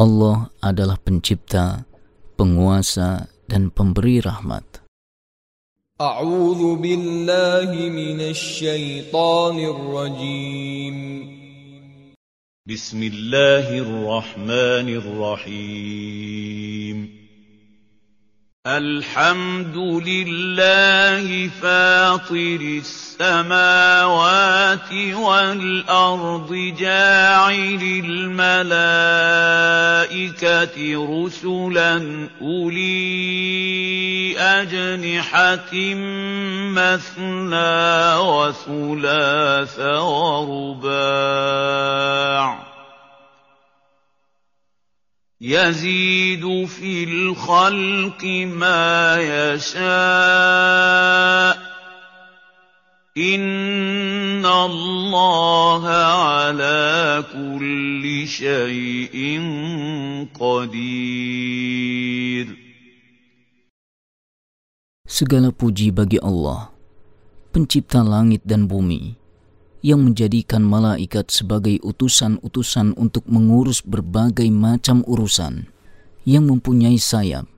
Allah adalah pencipta, penguasa, dan pemberi rahmat. A'udzu billahi minasy syaithanir rajim. Bismillahirrahmanirrahim. الحمد لله فاطر السماوات والأرض جاعل الملائكة رسلا أولي أجنحة مثنى وثلاث ورباع. يزيد في الخلق ما يشاء إن الله على كل شيء قدير Segala puji bagi Allah, pencipta langit dan bumi, yang menjadikan malaikat sebagai utusan-utusan untuk mengurus berbagai macam urusan, yang mempunyai sayap,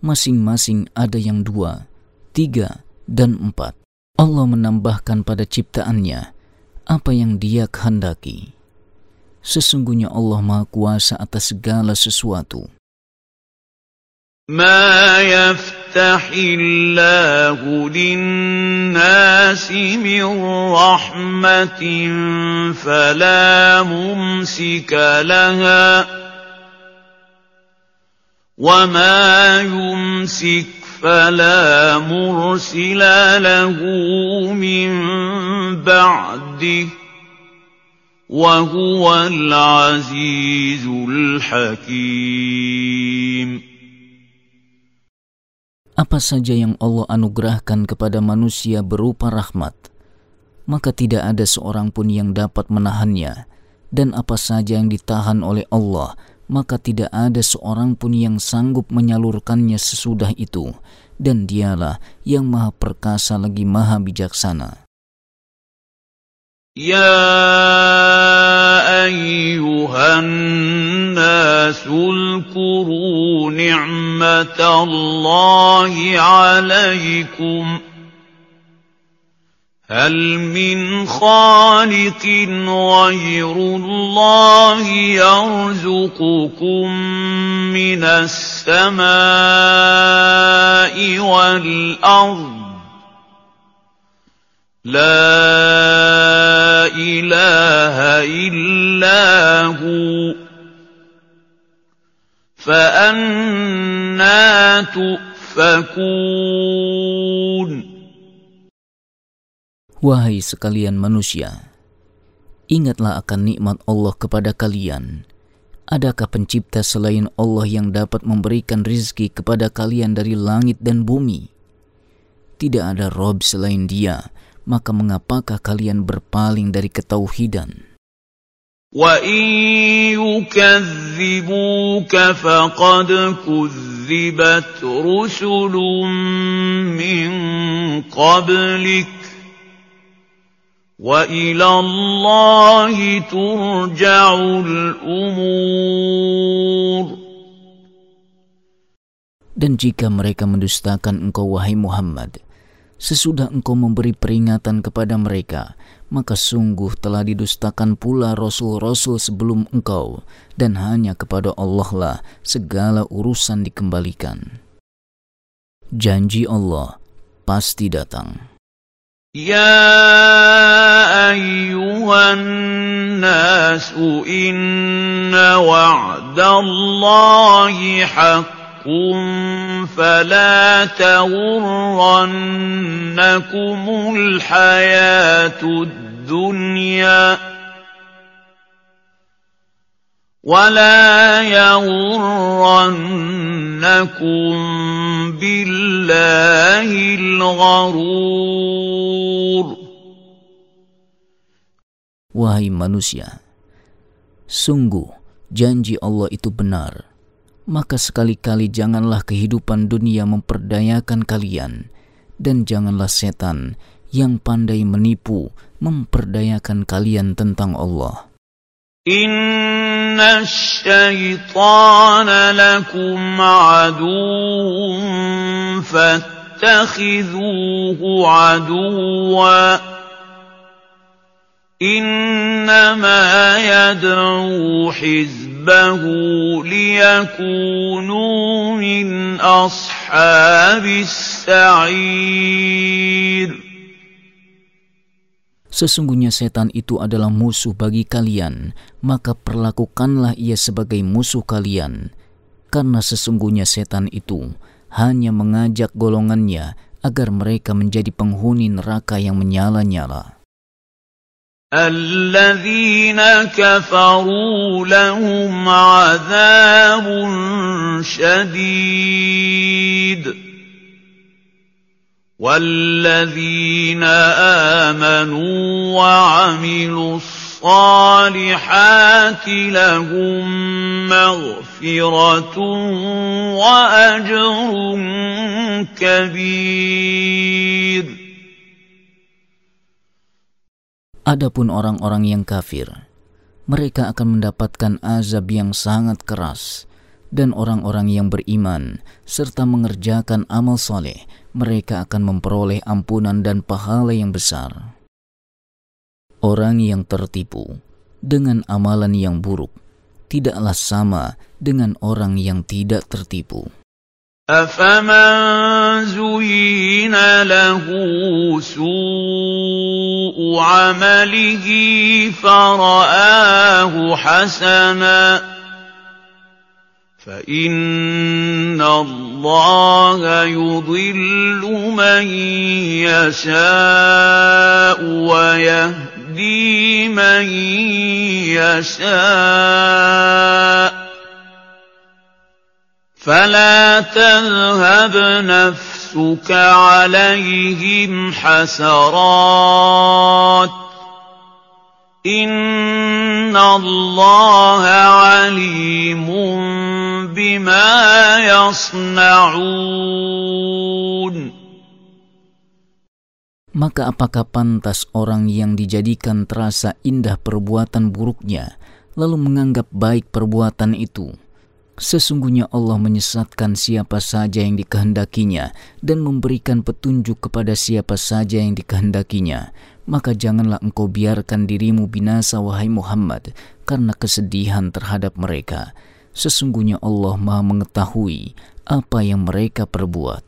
masing-masing ada yang dua, tiga, dan empat. Allah menambahkan pada ciptaannya apa yang dia kehendaki. Sesungguhnya Allah Maha Kuasa atas segala sesuatu. ما يفتح الله للناس من رحمة فلا ممسك لها وما يمسك فلا مرسل له من بعده وهو العزيز الحكيم apa saja yang Allah anugerahkan kepada manusia berupa rahmat, maka tidak ada seorang pun yang dapat menahannya, dan apa saja yang ditahan oleh Allah, maka tidak ada seorang pun yang sanggup menyalurkannya sesudah itu, dan Dialah yang Maha Perkasa lagi Maha Bijaksana. Ya ayyuhan kuru نعمة الله عليكم هل من خالق غير الله يرزقكم من السماء والأرض لا إله إلا هو فأنا تؤفكون Wahai sekalian manusia, ingatlah akan nikmat Allah kepada kalian. Adakah pencipta selain Allah yang dapat memberikan rizki kepada kalian dari langit dan bumi? Tidak ada Rob selain dia maka mengapakah kalian berpaling dari ketauhidan? وَإِن يُكَذِّبُوكَ فَقَدْ كُذِّبَتْ رُسُلٌ مِّن قَبْلِكَ وَإِلَى اللَّهِ تُرْجَعُ الْأُمُورُ Dan jika mereka mendustakan engkau wahai Muhammad, Sesudah engkau memberi peringatan kepada mereka, maka sungguh telah didustakan pula rasul-rasul sebelum engkau, dan hanya kepada Allah lah segala urusan dikembalikan. Janji Allah pasti datang. يا أيها الناس إن وعد الله حق فلا تغرنكم الحياة الدنيا ولا يغرنكم بالله الغرور Wahai manusia, sungguh janji Allah itu benar. maka sekali-kali janganlah kehidupan dunia memperdayakan kalian, dan janganlah setan yang pandai menipu memperdayakan kalian tentang Allah. Inna syaitana lakum aduun fattakhiduhu aduwa. إنما يدعو حزبه ليكونوا من أصحاب السعير Sesungguhnya setan itu adalah musuh bagi kalian, maka perlakukanlah ia sebagai musuh kalian. Karena sesungguhnya setan itu hanya mengajak golongannya agar mereka menjadi penghuni neraka yang menyala-nyala. الذين كفروا لهم عذاب شديد. والذين آمنوا وعملوا الصالحات لهم مغفرة وأجر كبير. Adapun orang-orang yang kafir, mereka akan mendapatkan azab yang sangat keras, dan orang-orang yang beriman serta mengerjakan amal soleh mereka akan memperoleh ampunan dan pahala yang besar. Orang yang tertipu dengan amalan yang buruk tidaklah sama dengan orang yang tidak tertipu. أفمن زين له سوء عمله فرآه حسناً فإن الله يضل من يشاء ويهدي من يشاء فلا تذهب نفسك عليهم حسرات إن الله عليم بما يصنعون Maka apakah pantas orang yang dijadikan terasa indah perbuatan buruknya, lalu menganggap baik perbuatan itu? Sesungguhnya Allah menyesatkan siapa saja yang dikehendakinya dan memberikan petunjuk kepada siapa saja yang dikehendakinya. Maka janganlah engkau biarkan dirimu binasa wahai Muhammad karena kesedihan terhadap mereka Sesungguhnya Allah Maha Mengetahui apa yang mereka perbuat.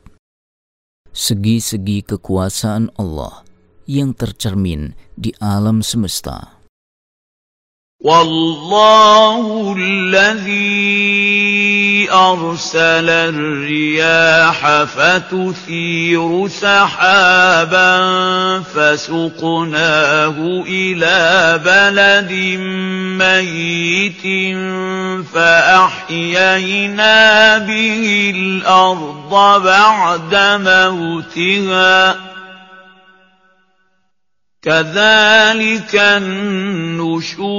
Segi-segi kekuasaan Allah yang tercermin di alam semesta. والله الذي أرسل الرياح فتثير سحابا فسقناه إلى بلد ميت فأحيينا به الأرض بعد موتها كذلك النشور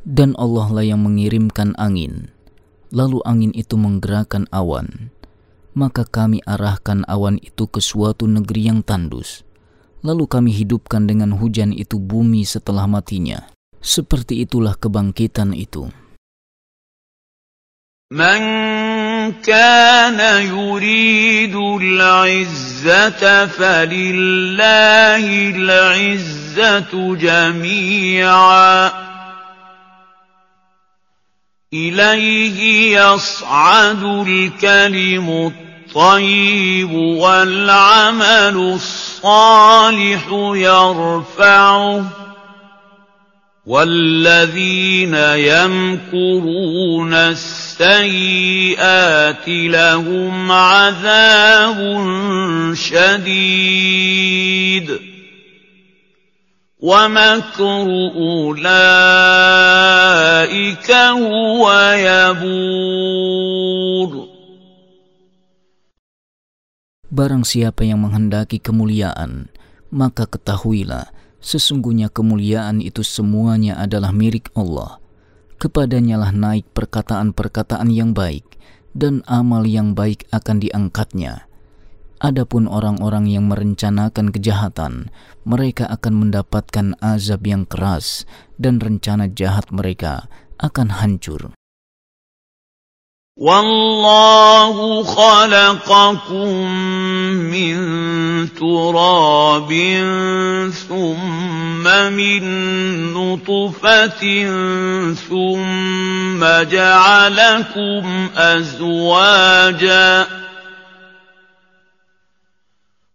Dan Allah lah yang mengirimkan angin, lalu angin itu menggerakkan awan. Maka kami arahkan awan itu ke suatu negeri yang tandus. Lalu kami hidupkan dengan hujan itu bumi setelah matinya. Seperti itulah kebangkitan itu. من كان يريد العزة فلله العزة جميعا. إليه يصعد الكلم الطيب والعمل الصالح يرفعه. والذين يمكرون السيئات لهم عذاب شديد ومكر أولئك هو يبور Barang siapa yang menghendaki kemuliaan, maka ketahuilah Sesungguhnya kemuliaan itu semuanya adalah milik Allah. Kepadanya lah naik perkataan-perkataan yang baik, dan amal yang baik akan diangkatnya. Adapun orang-orang yang merencanakan kejahatan, mereka akan mendapatkan azab yang keras dan rencana jahat mereka akan hancur. والله خلقكم من تراب ثم من نطفة ثم جعلكم أزواجاً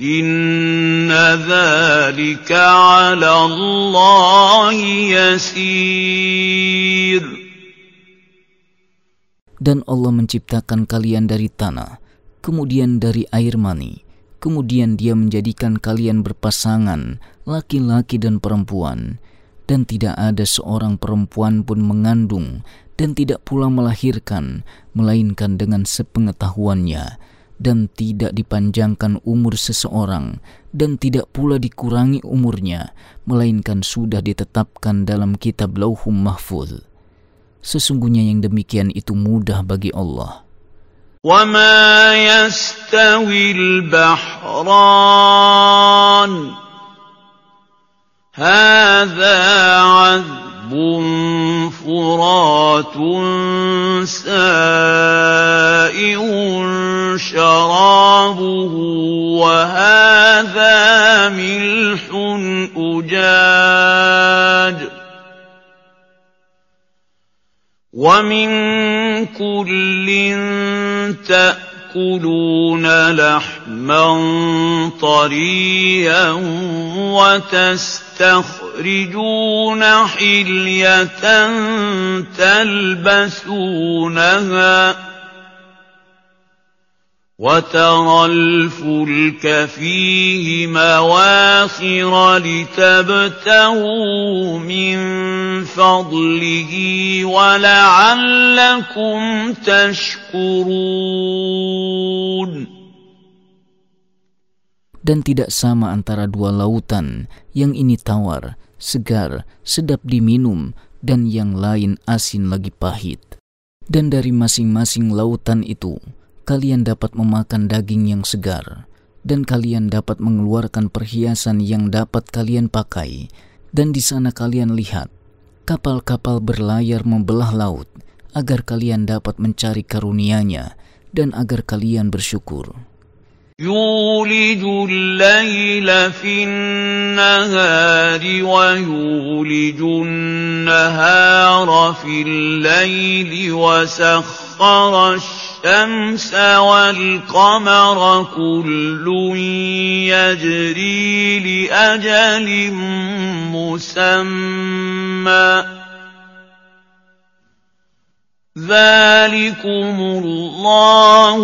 إن ذلك على الله يسير Dan Allah menciptakan kalian dari tanah, kemudian dari air mani, kemudian dia menjadikan kalian berpasangan, laki-laki dan perempuan, dan tidak ada seorang perempuan pun mengandung dan tidak pula melahirkan, melainkan dengan sepengetahuannya, dan tidak dipanjangkan umur seseorang dan tidak pula dikurangi umurnya melainkan sudah ditetapkan dalam kitab Lauhum Mahfuz sesungguhnya yang demikian itu mudah bagi Allah وما يستوي البحران هذا عذب فرات سائغ شرابه وهذا ملح أجاج ومن كل تأكلون لحما طريا وتستخرجون حلية تلبسونها وترى الفلك فيه مواخر لتبتغوا من فضله ولعلكم تشكرون Dan tidak sama antara dua lautan, yang ini tawar, segar, sedap diminum, dan yang lain asin lagi pahit. Dan dari masing-masing lautan itu, kalian dapat memakan daging yang segar, dan kalian dapat mengeluarkan perhiasan yang dapat kalian pakai, dan di sana kalian lihat kapal-kapal berlayar membelah laut, agar kalian dapat mencari karunia-Nya dan agar kalian bersyukur. يولج الليل في النهار ويولج النهار في الليل وسخر الشمس والقمر كل يجري لأجل مسمى. ذلكم الله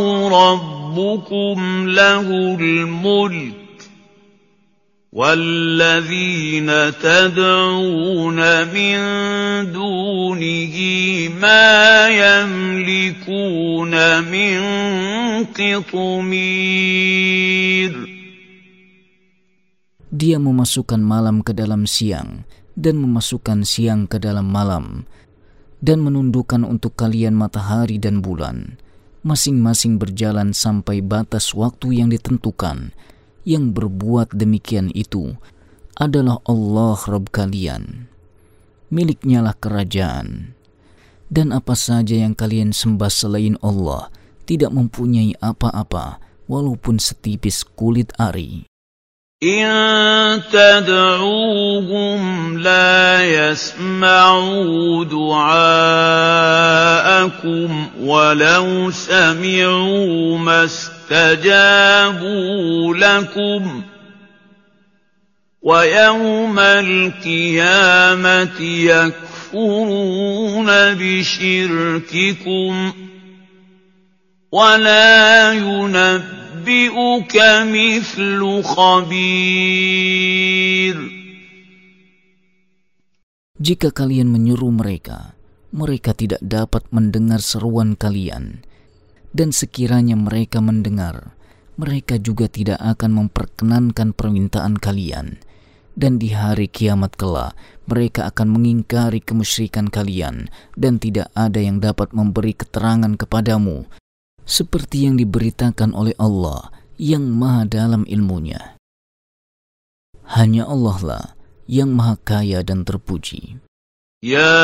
ربكم له الملك والذين تدعون من دونه ما يملكون من قطمير Dia memasukkan malam ke dalam siang dan memasukkan siang ke dalam malam dan menundukkan untuk kalian matahari dan bulan masing-masing berjalan sampai batas waktu yang ditentukan. Yang berbuat demikian itu adalah Allah Rabb kalian. Miliknya lah kerajaan. Dan apa saja yang kalian sembah selain Allah tidak mempunyai apa-apa walaupun setipis kulit ari إن تدعوهم لا يسمعوا دعاءكم ولو سمعوا ما استجابوا لكم ويوم القيامة يكفرون بشرككم ولا ينبئون ينبئك مثل خبير Jika kalian menyuruh mereka, mereka tidak dapat mendengar seruan kalian, dan sekiranya mereka mendengar, mereka juga tidak akan memperkenankan permintaan kalian. Dan di hari kiamat kelak, mereka akan mengingkari kemusyrikan kalian, dan tidak ada yang dapat memberi keterangan kepadamu, seperti yang diberitakan oleh Allah yang maha dalam ilmunya. Hanya Allah lah yang maha kaya dan terpuji. يا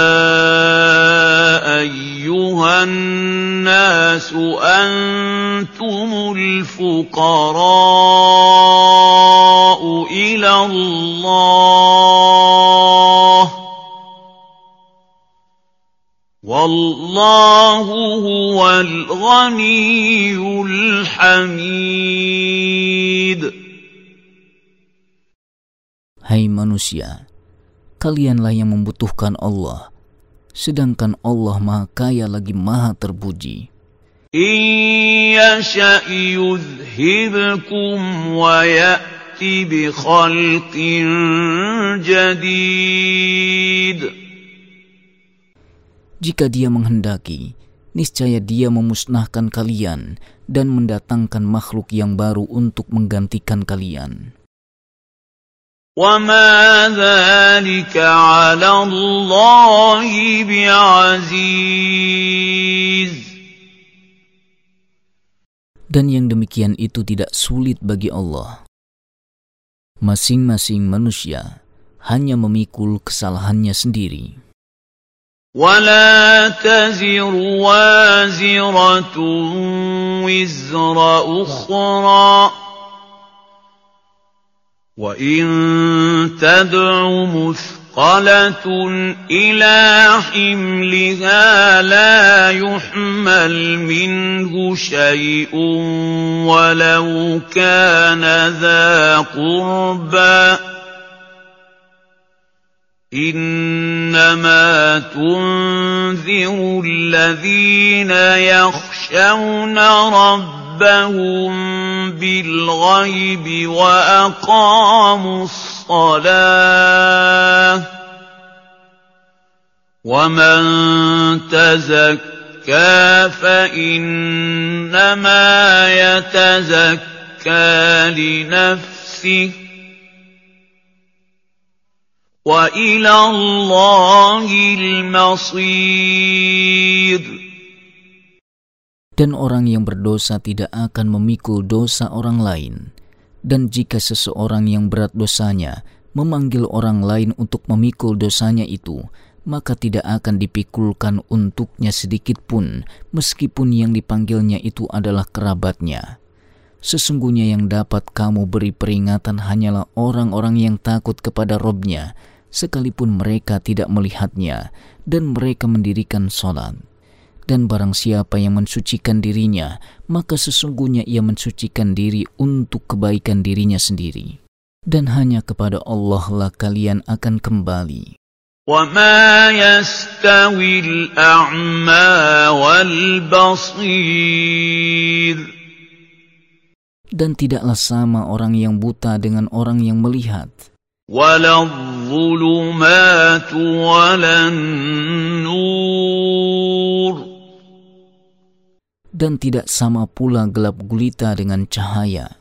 ايها الناس انتم الفقراء الى الله والله هو الغني الحميد Hai manusia, kalianlah yang membutuhkan Allah, sedangkan Allah Maha Kaya lagi Maha Terpuji. إن يشأ يذهبكم ويأت بخلق جديد Jika Dia menghendaki, niscaya Dia memusnahkan kalian dan mendatangkan makhluk yang baru untuk menggantikan kalian. وما ذلك على الله بعزيز Dan yang demikian itu tidak sulit bagi Allah. Masing-masing manusia hanya memikul kesalahannya sendiri. ولا تزر وازرة وزر أخرى وإن تدع مثقلة إلى حملها لا يحمل منه شيء ولو كان ذا قربى إنما تنذر الذين يخشون ربهم بالغيب وأقاموا الصلاة ومن تزكى فإنما يتزكى لنفسه وإلى الله المصير Dan orang yang berdosa tidak akan memikul dosa orang lain. Dan jika seseorang yang berat dosanya memanggil orang lain untuk memikul dosanya itu, maka tidak akan dipikulkan untuknya sedikit pun, meskipun yang dipanggilnya itu adalah kerabatnya. Sesungguhnya yang dapat kamu beri peringatan hanyalah orang-orang yang takut kepada Robnya, sekalipun mereka tidak melihatnya, dan mereka mendirikan sholat. Dan barang siapa yang mensucikan dirinya, maka sesungguhnya ia mensucikan diri untuk kebaikan dirinya sendiri. Dan hanya kepada Allah lah kalian akan kembali. وما يستوي الأعمى والبصير Dan tidaklah sama orang yang buta dengan orang yang melihat. ولا الظلمات ولا النور Dan tidak sama pula gelap gulita dengan cahaya.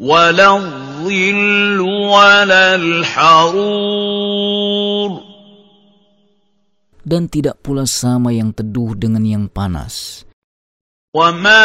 ولا الظل ولا الحرور Dan tidak pula sama yang teduh dengan yang panas. وما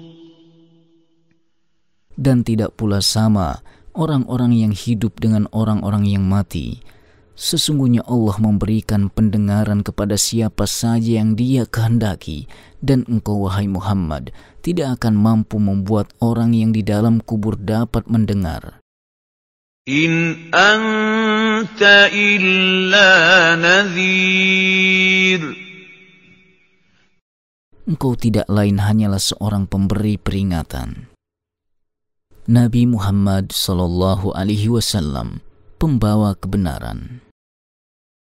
Dan tidak pula sama orang-orang yang hidup dengan orang-orang yang mati. Sesungguhnya Allah memberikan pendengaran kepada siapa saja yang dia kehendaki dan engkau wahai Muhammad tidak akan mampu membuat orang yang di dalam kubur dapat mendengar. In anta illa nadhir. Engkau tidak lain hanyalah seorang pemberi peringatan. Nabi Muhammad Sallallahu Alaihi Wasallam, pembawa kebenaran.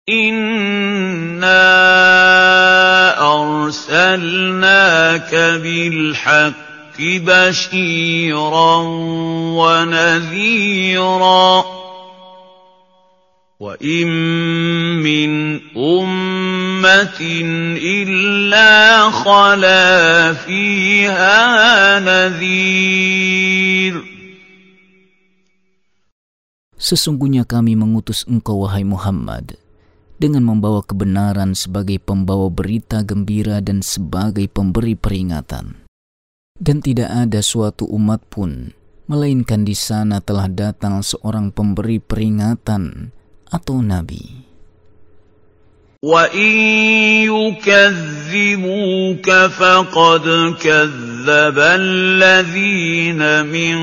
Inna arsalnaka bil bilhaqqi bashiran wa nadhira. وان من امه الا خلا فيها نذير Sesungguhnya kami mengutus engkau wahai Muhammad dengan membawa kebenaran sebagai pembawa berita gembira dan sebagai pemberi peringatan. Dan tidak ada suatu umat pun, melainkan di sana telah datang seorang pemberi peringatan atau nabi. وَإِن يُكَذِّبُوكَ فَقَدْ كَذَّبَ الَّذِينَ مِن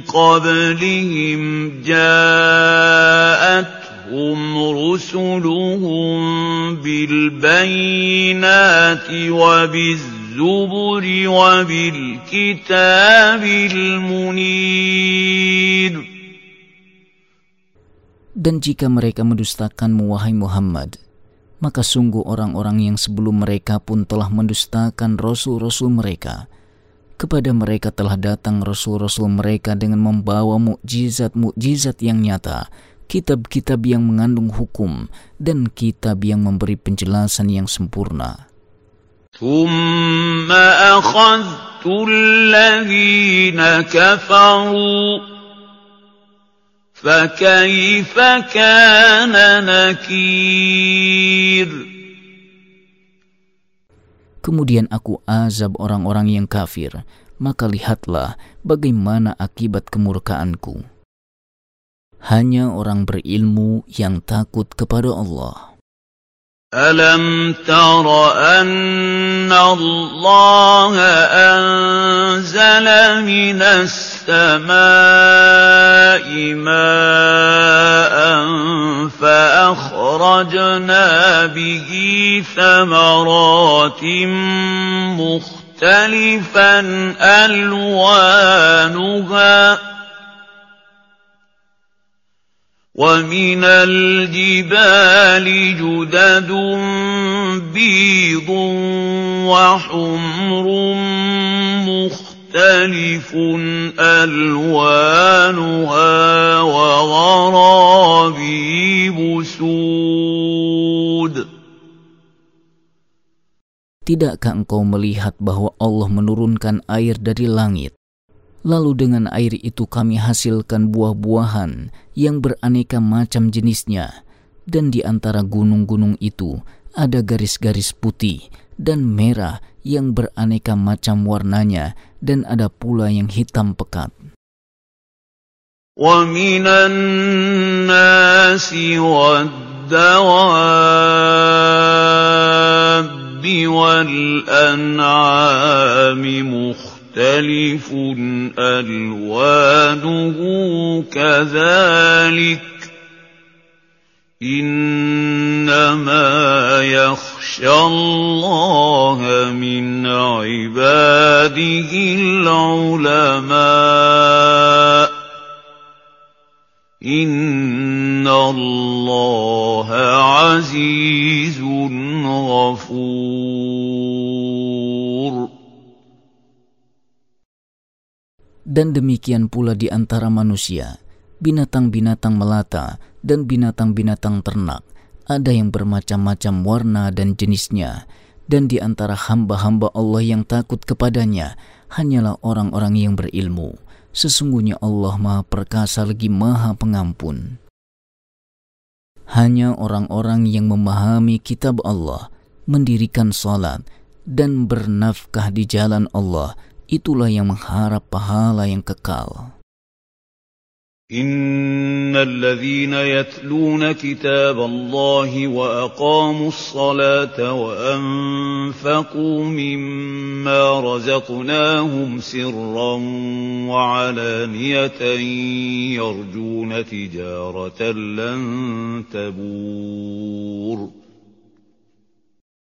قَبْلِهِمْ جَاءَتْ جاءتهم رسلهم بالبينات وبالزبر وبالكتاب المنير Dan jika mereka mendustakanmu wahai Muhammad, maka sungguh orang-orang yang sebelum mereka pun telah mendustakan rasul-rasul mereka. Kepada mereka telah datang rasul-rasul mereka dengan membawa mukjizat-mukjizat yang nyata kitab-kitab yang mengandung hukum, dan kitab yang memberi penjelasan yang sempurna. ثم أخذت الذين كفروا فكيف كان نكير Kemudian aku azab orang-orang yang kafir, maka lihatlah bagaimana akibat kemurkaanku hanya orang berilmu yang takut kepada Allah. ألم تر أن الله أنزل من السماء ماء فأخرجنا به ثمرات مختلفا ألوانها ومن الجبال جدد بيض وحمر مختلف ألوانها وغرابيب سود Tidakkah engkau melihat bahwa Allah menurunkan air dari langit Lalu dengan air itu kami hasilkan buah-buahan yang beraneka macam jenisnya. Dan di antara gunung-gunung itu ada garis-garis putih dan merah yang beraneka macam warnanya dan ada pula yang hitam pekat. وَمِنَ النَّاسِ وَالدَّوَابِّ وَالْأَنْعَامِ مُخْتَلِفٌ مختلف ألوانه كذلك إنما يخشى الله من عباده العلماء إن الله عزيز غفور Dan demikian pula di antara manusia, binatang-binatang melata dan binatang-binatang ternak, ada yang bermacam-macam warna dan jenisnya, dan di antara hamba-hamba Allah yang takut kepadanya hanyalah orang-orang yang berilmu. Sesungguhnya Allah Maha Perkasa lagi Maha Pengampun. Hanya orang-orang yang memahami kitab Allah, mendirikan salat, dan bernafkah di jalan Allah itulah yang mengharap pahala yang kekal. إن الذين يتلون كتاب الله وأقاموا الصلاة وأنفقوا مما رزقناهم سرا وعلانية يرجون تجارة لن تبور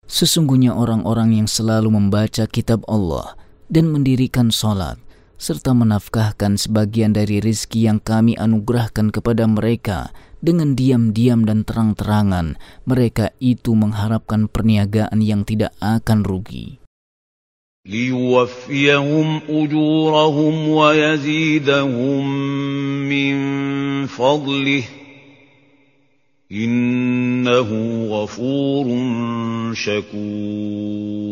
Sesungguhnya orang-orang yang selalu membaca kitab Allah dan mendirikan sholat serta menafkahkan sebagian dari rizki yang kami anugerahkan kepada mereka dengan diam-diam dan terang-terangan, mereka itu mengharapkan perniagaan yang tidak akan rugi. ليوفيهم أجورهم ويزيدهم من فضله إنه غفور شكور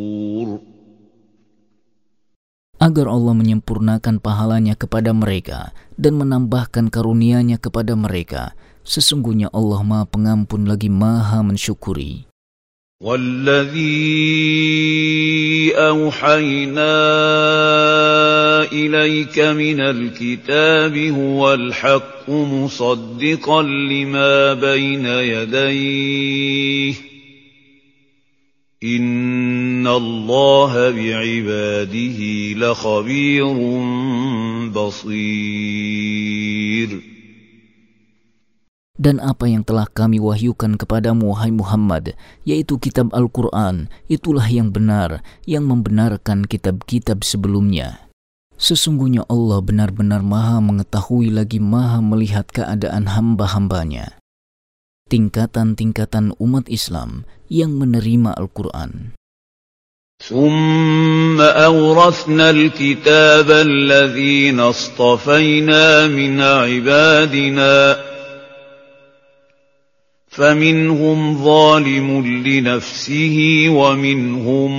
agar Allah menyempurnakan pahalanya kepada mereka dan menambahkan karunia-Nya kepada mereka. Sesungguhnya Allah Maha Pengampun lagi Maha mensyukuri. والذي أوحينا إليك من الكتاب هو الحق مصدقا لما بين يديه إن الله بعباده لخبير بصير Dan apa yang telah kami wahyukan kepadamu, wahai Muhammad, yaitu kitab Al-Quran, itulah yang benar, yang membenarkan kitab-kitab sebelumnya. Sesungguhnya Allah benar-benar maha mengetahui lagi maha melihat keadaan hamba-hambanya. Tingkatan-tingkatan umat Islam yang menerima Al-Quran. ثم أورثنا الكتاب الذين اصطفينا من عبادنا فمنهم ظالم لنفسه ومنهم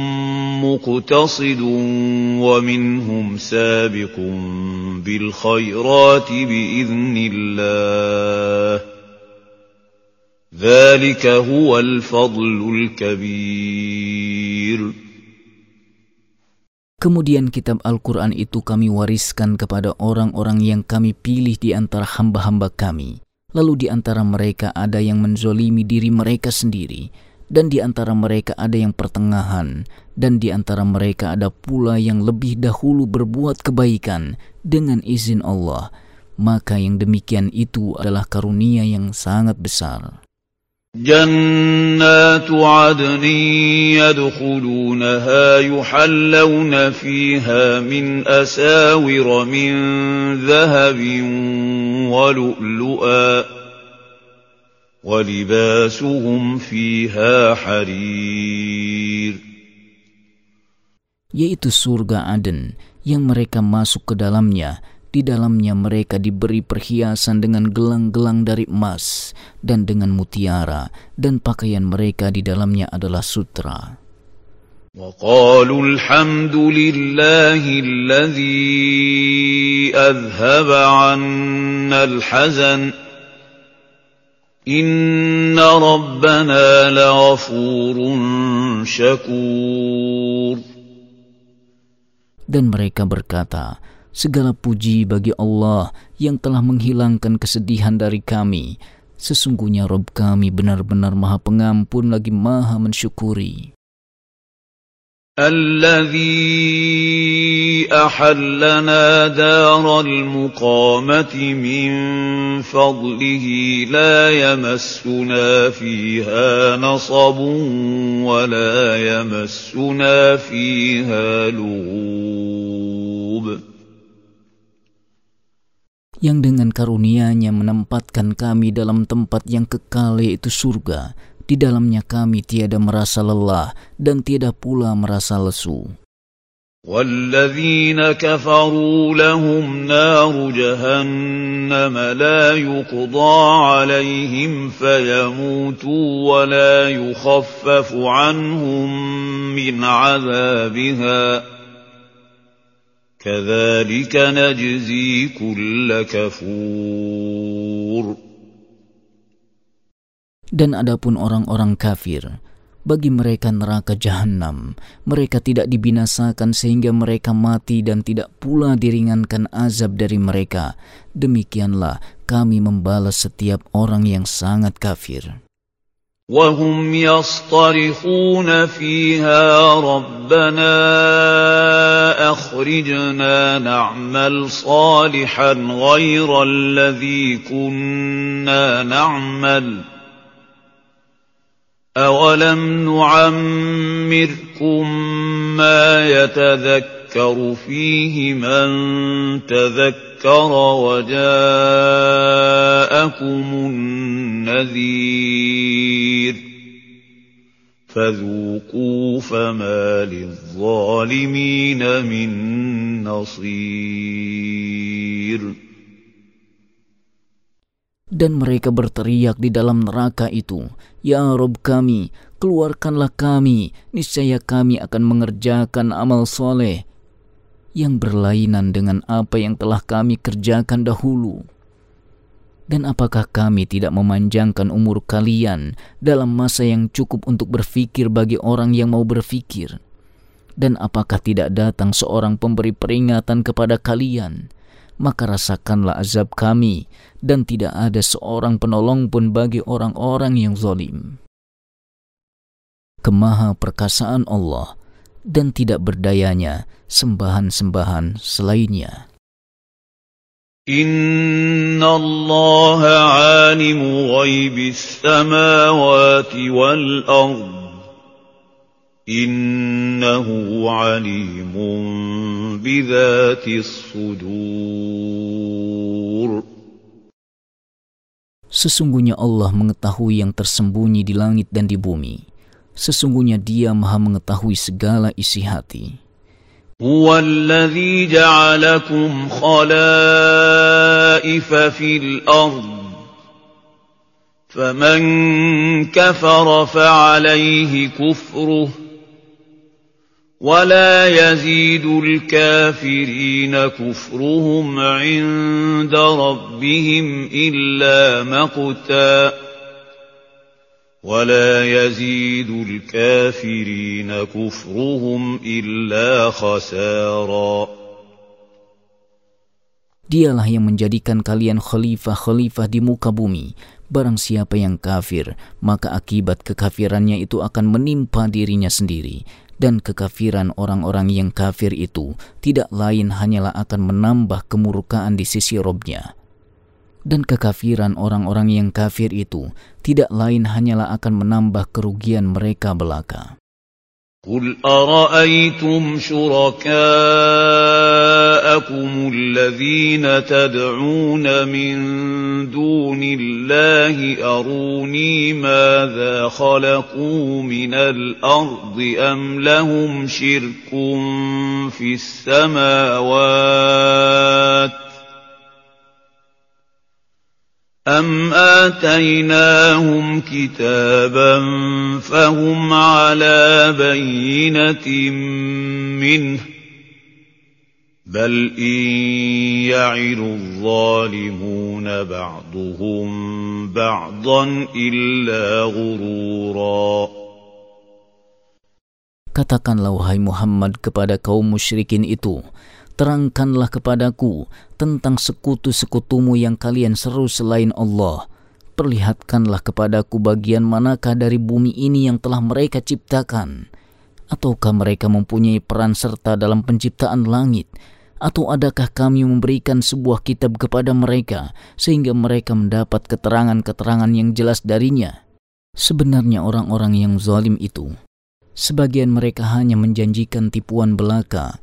مقتصد ومنهم سابق بالخيرات بإذن الله ذلك هو الفضل الكبير Kemudian kitab Al-Quran itu kami wariskan kepada orang-orang yang kami pilih di antara hamba-hamba kami. Lalu di antara mereka ada yang menzolimi diri mereka sendiri, dan di antara mereka ada yang pertengahan, dan di antara mereka ada pula yang lebih dahulu berbuat kebaikan dengan izin Allah. Maka yang demikian itu adalah karunia yang sangat besar. جنات عدن يدخلونها يحلون فيها من أساور من ذهب ولؤلؤا ولباسهم فيها حرير. Yaitu surga Aden yang mereka masuk ke dalamnya Di dalamnya mereka diberi perhiasan dengan gelang-gelang dari emas dan dengan mutiara, dan pakaian mereka di dalamnya adalah sutra. وقالوا الحمد لله الذي أذهب عنا الحزن إن ربنا لغفور شكور Dan mereka berkata, Segala puji bagi Allah yang telah menghilangkan kesedihan dari kami. Sesungguhnya Rob kami benar-benar maha pengampun lagi maha mensyukuri. الذي أحلنا دار المقامة من فضله لا يمسنا فيها نصب ولا يمسنا فيها لغوب yang dengan karunia-Nya menempatkan kami dalam tempat yang kekal yaitu surga. Di dalamnya kami tiada merasa lelah dan tiada pula merasa lesu. والذين كفروا لهم نار جهنم لا يقضى عليهم فيموتوا ولا يخفف عنهم من عذابها كذلك نجزي كل كفور Dan adapun orang-orang kafir, Bagi mereka neraka jahanam, mereka tidak dibinasakan sehingga mereka mati dan tidak pula diringankan azab dari mereka. Demikianlah kami membalas setiap orang yang sangat kafir. وهم يصطرخون فيها ربنا أخرجنا نعمل صالحا غير الذي كنا نعمل أولم نعمركم ما يتذكر فيه من تذكر وجاءكم النذير فذوقوا فما للظالمين من نصير Dan mereka berteriak di dalam neraka itu, Ya Rob kami, keluarkanlah kami, niscaya kami akan mengerjakan amal soleh yang berlainan dengan apa yang telah kami kerjakan dahulu. Dan apakah kami tidak memanjangkan umur kalian dalam masa yang cukup untuk berfikir bagi orang yang mau berfikir? Dan apakah tidak datang seorang pemberi peringatan kepada kalian? Maka rasakanlah azab kami, dan tidak ada seorang penolong pun bagi orang-orang yang zalim. Kemaha perkasaan Allah dan tidak berdayanya sembahan-sembahan selainnya. Inna Allah alimu ghaibis samawati wal ard. Innahu alimun bidhatis sudur. Sesungguhnya Allah mengetahui yang tersembunyi di langit dan di bumi Sesungguhnya Dia Maha mengetahui segala isi hati. هو الذي جعلكم خلائف في الأرض فمن كفر فعليه كفره ولا يزيد الكافرين كفرهم عند ربهم إلا مقتاً ولا يزيد الكافرين كفرهم إلا خسارا Dialah yang menjadikan kalian khalifah-khalifah di muka bumi. Barang siapa yang kafir, maka akibat kekafirannya itu akan menimpa dirinya sendiri. Dan kekafiran orang-orang yang kafir itu tidak lain hanyalah akan menambah kemurkaan di sisi Robnya dan kekafiran orang-orang yang kafir itu tidak lain hanyalah akan menambah kerugian mereka belaka. قل أرأيتم شركاءكم الذين تدعون من دون الله أروني ماذا خلقوا من الأرض أم لهم شرك في السماوات أَمْ آتَيْنَاهُمْ كِتَابًا فَهُمْ عَلَىٰ بَيِّنَةٍ مِّنْهُ ۚ بَلْ إِن يَعِدُ الظَّالِمُونَ بَعْضُهُم بَعْضًا إِلَّا غُرُورًا Katakanlah wahai Muhammad kepada kaum musyrikin itu, terangkanlah kepadaku tentang sekutu-sekutumu yang kalian seru selain Allah. Perlihatkanlah kepadaku bagian manakah dari bumi ini yang telah mereka ciptakan. Ataukah mereka mempunyai peran serta dalam penciptaan langit? Atau adakah kami memberikan sebuah kitab kepada mereka sehingga mereka mendapat keterangan-keterangan yang jelas darinya? Sebenarnya orang-orang yang zalim itu, sebagian mereka hanya menjanjikan tipuan belaka,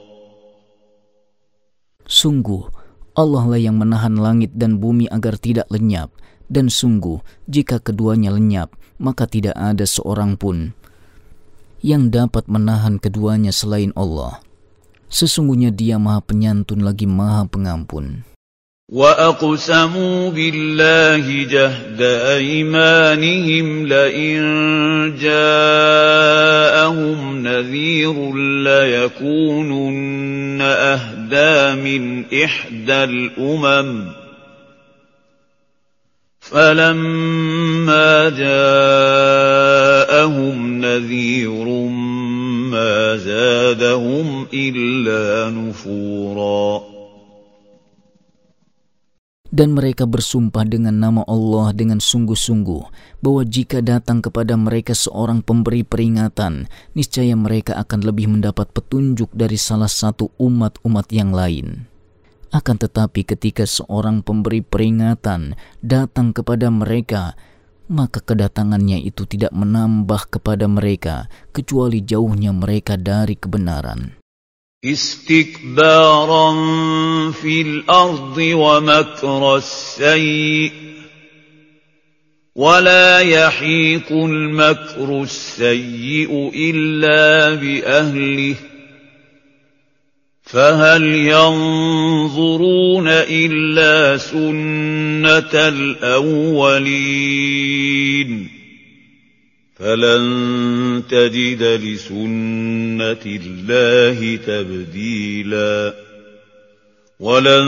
Sungguh, Allah lah yang menahan langit dan bumi agar tidak lenyap, dan sungguh, jika keduanya lenyap, maka tidak ada seorang pun yang dapat menahan keduanya selain Allah. Sesungguhnya dia maha penyantun lagi maha pengampun. وأقسموا بالله جهد أيمانهم لئن جاءهم نذير ليكونن أهدى من إحدى الأمم. فلما جاءهم نذير ما زادهم إلا نفورا. Dan mereka bersumpah dengan nama Allah dengan sungguh-sungguh bahwa jika datang kepada mereka seorang pemberi peringatan, niscaya mereka akan lebih mendapat petunjuk dari salah satu umat-umat yang lain. Akan tetapi ketika seorang pemberi peringatan datang kepada mereka, maka kedatangannya itu tidak menambah kepada mereka kecuali jauhnya mereka dari kebenaran. استكبارا في الأرض ومكر السيء ولا يحيق المكر السيء إلا بأهله فهل ينظرون إلا سنة الأولين فلن تجد لسنة الله تبديلا ولن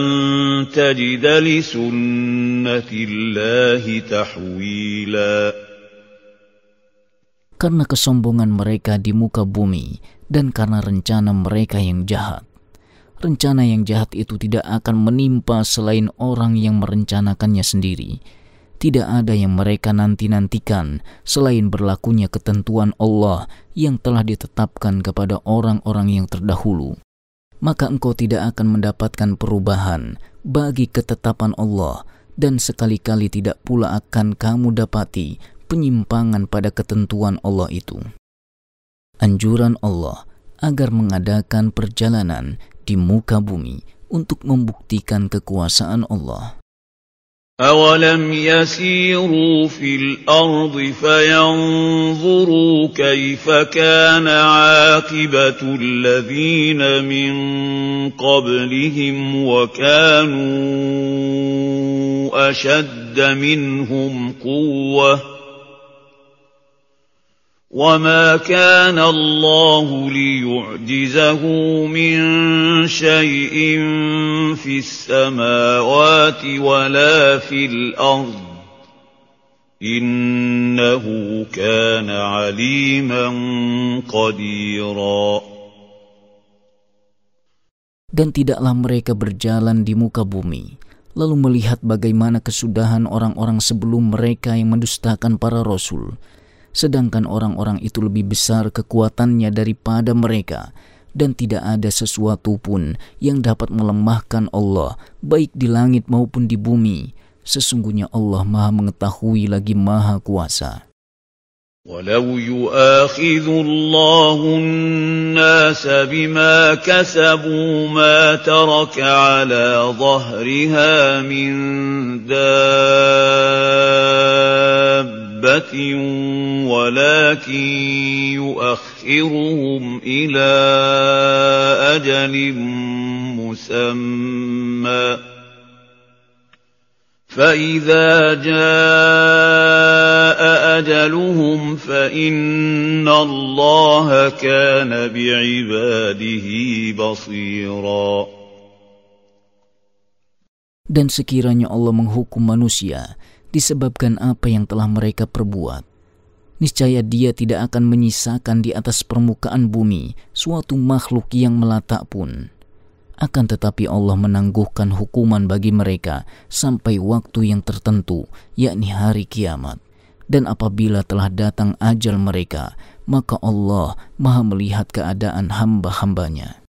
تجد لسنة الله تحويلا Karena kesombongan mereka di muka bumi dan karena rencana mereka yang jahat. Rencana yang jahat itu tidak akan menimpa selain orang yang merencanakannya sendiri tidak ada yang mereka nanti-nantikan selain berlakunya ketentuan Allah yang telah ditetapkan kepada orang-orang yang terdahulu. Maka engkau tidak akan mendapatkan perubahan bagi ketetapan Allah dan sekali-kali tidak pula akan kamu dapati penyimpangan pada ketentuan Allah itu. Anjuran Allah agar mengadakan perjalanan di muka bumi untuk membuktikan kekuasaan Allah. أَوَلَمْ يَسِيرُوا فِي الْأَرْضِ فَيَنظُرُوا كَيْفَ كَانَ عَاقِبَةُ الَّذِينَ مِن قَبْلِهِمْ وَكَانُوا أَشَدَّ مِنْهُمْ قُوَّةً وما كان الله ليعجزه من شيء في السماوات ولا في الارض انه كان عليما قديرا Dan tidaklah mereka berjalan di muka bumi, lalu melihat bagaimana kesudahan orang-orang sebelum mereka yang mendustakan para rasul, sedangkan orang-orang itu lebih besar kekuatannya daripada mereka, dan tidak ada sesuatu pun yang dapat melemahkan Allah, baik di langit maupun di bumi. Sesungguhnya Allah Maha Mengetahui lagi Maha Kuasa. ولو يؤاخذ الله الناس بما كسبوا ما ترك على ظهرها من دابه دابة ولكن يؤخرهم إلى أجل مسمى فإذا جاء أجلهم فإن الله كان بعباده بصيرا Dan sekiranya Allah menghukum manusia disebabkan apa yang telah mereka perbuat. Niscaya dia tidak akan menyisakan di atas permukaan bumi suatu makhluk yang melatak pun. Akan tetapi Allah menangguhkan hukuman bagi mereka sampai waktu yang tertentu, yakni hari kiamat. Dan apabila telah datang ajal mereka, maka Allah maha melihat keadaan hamba-hambanya.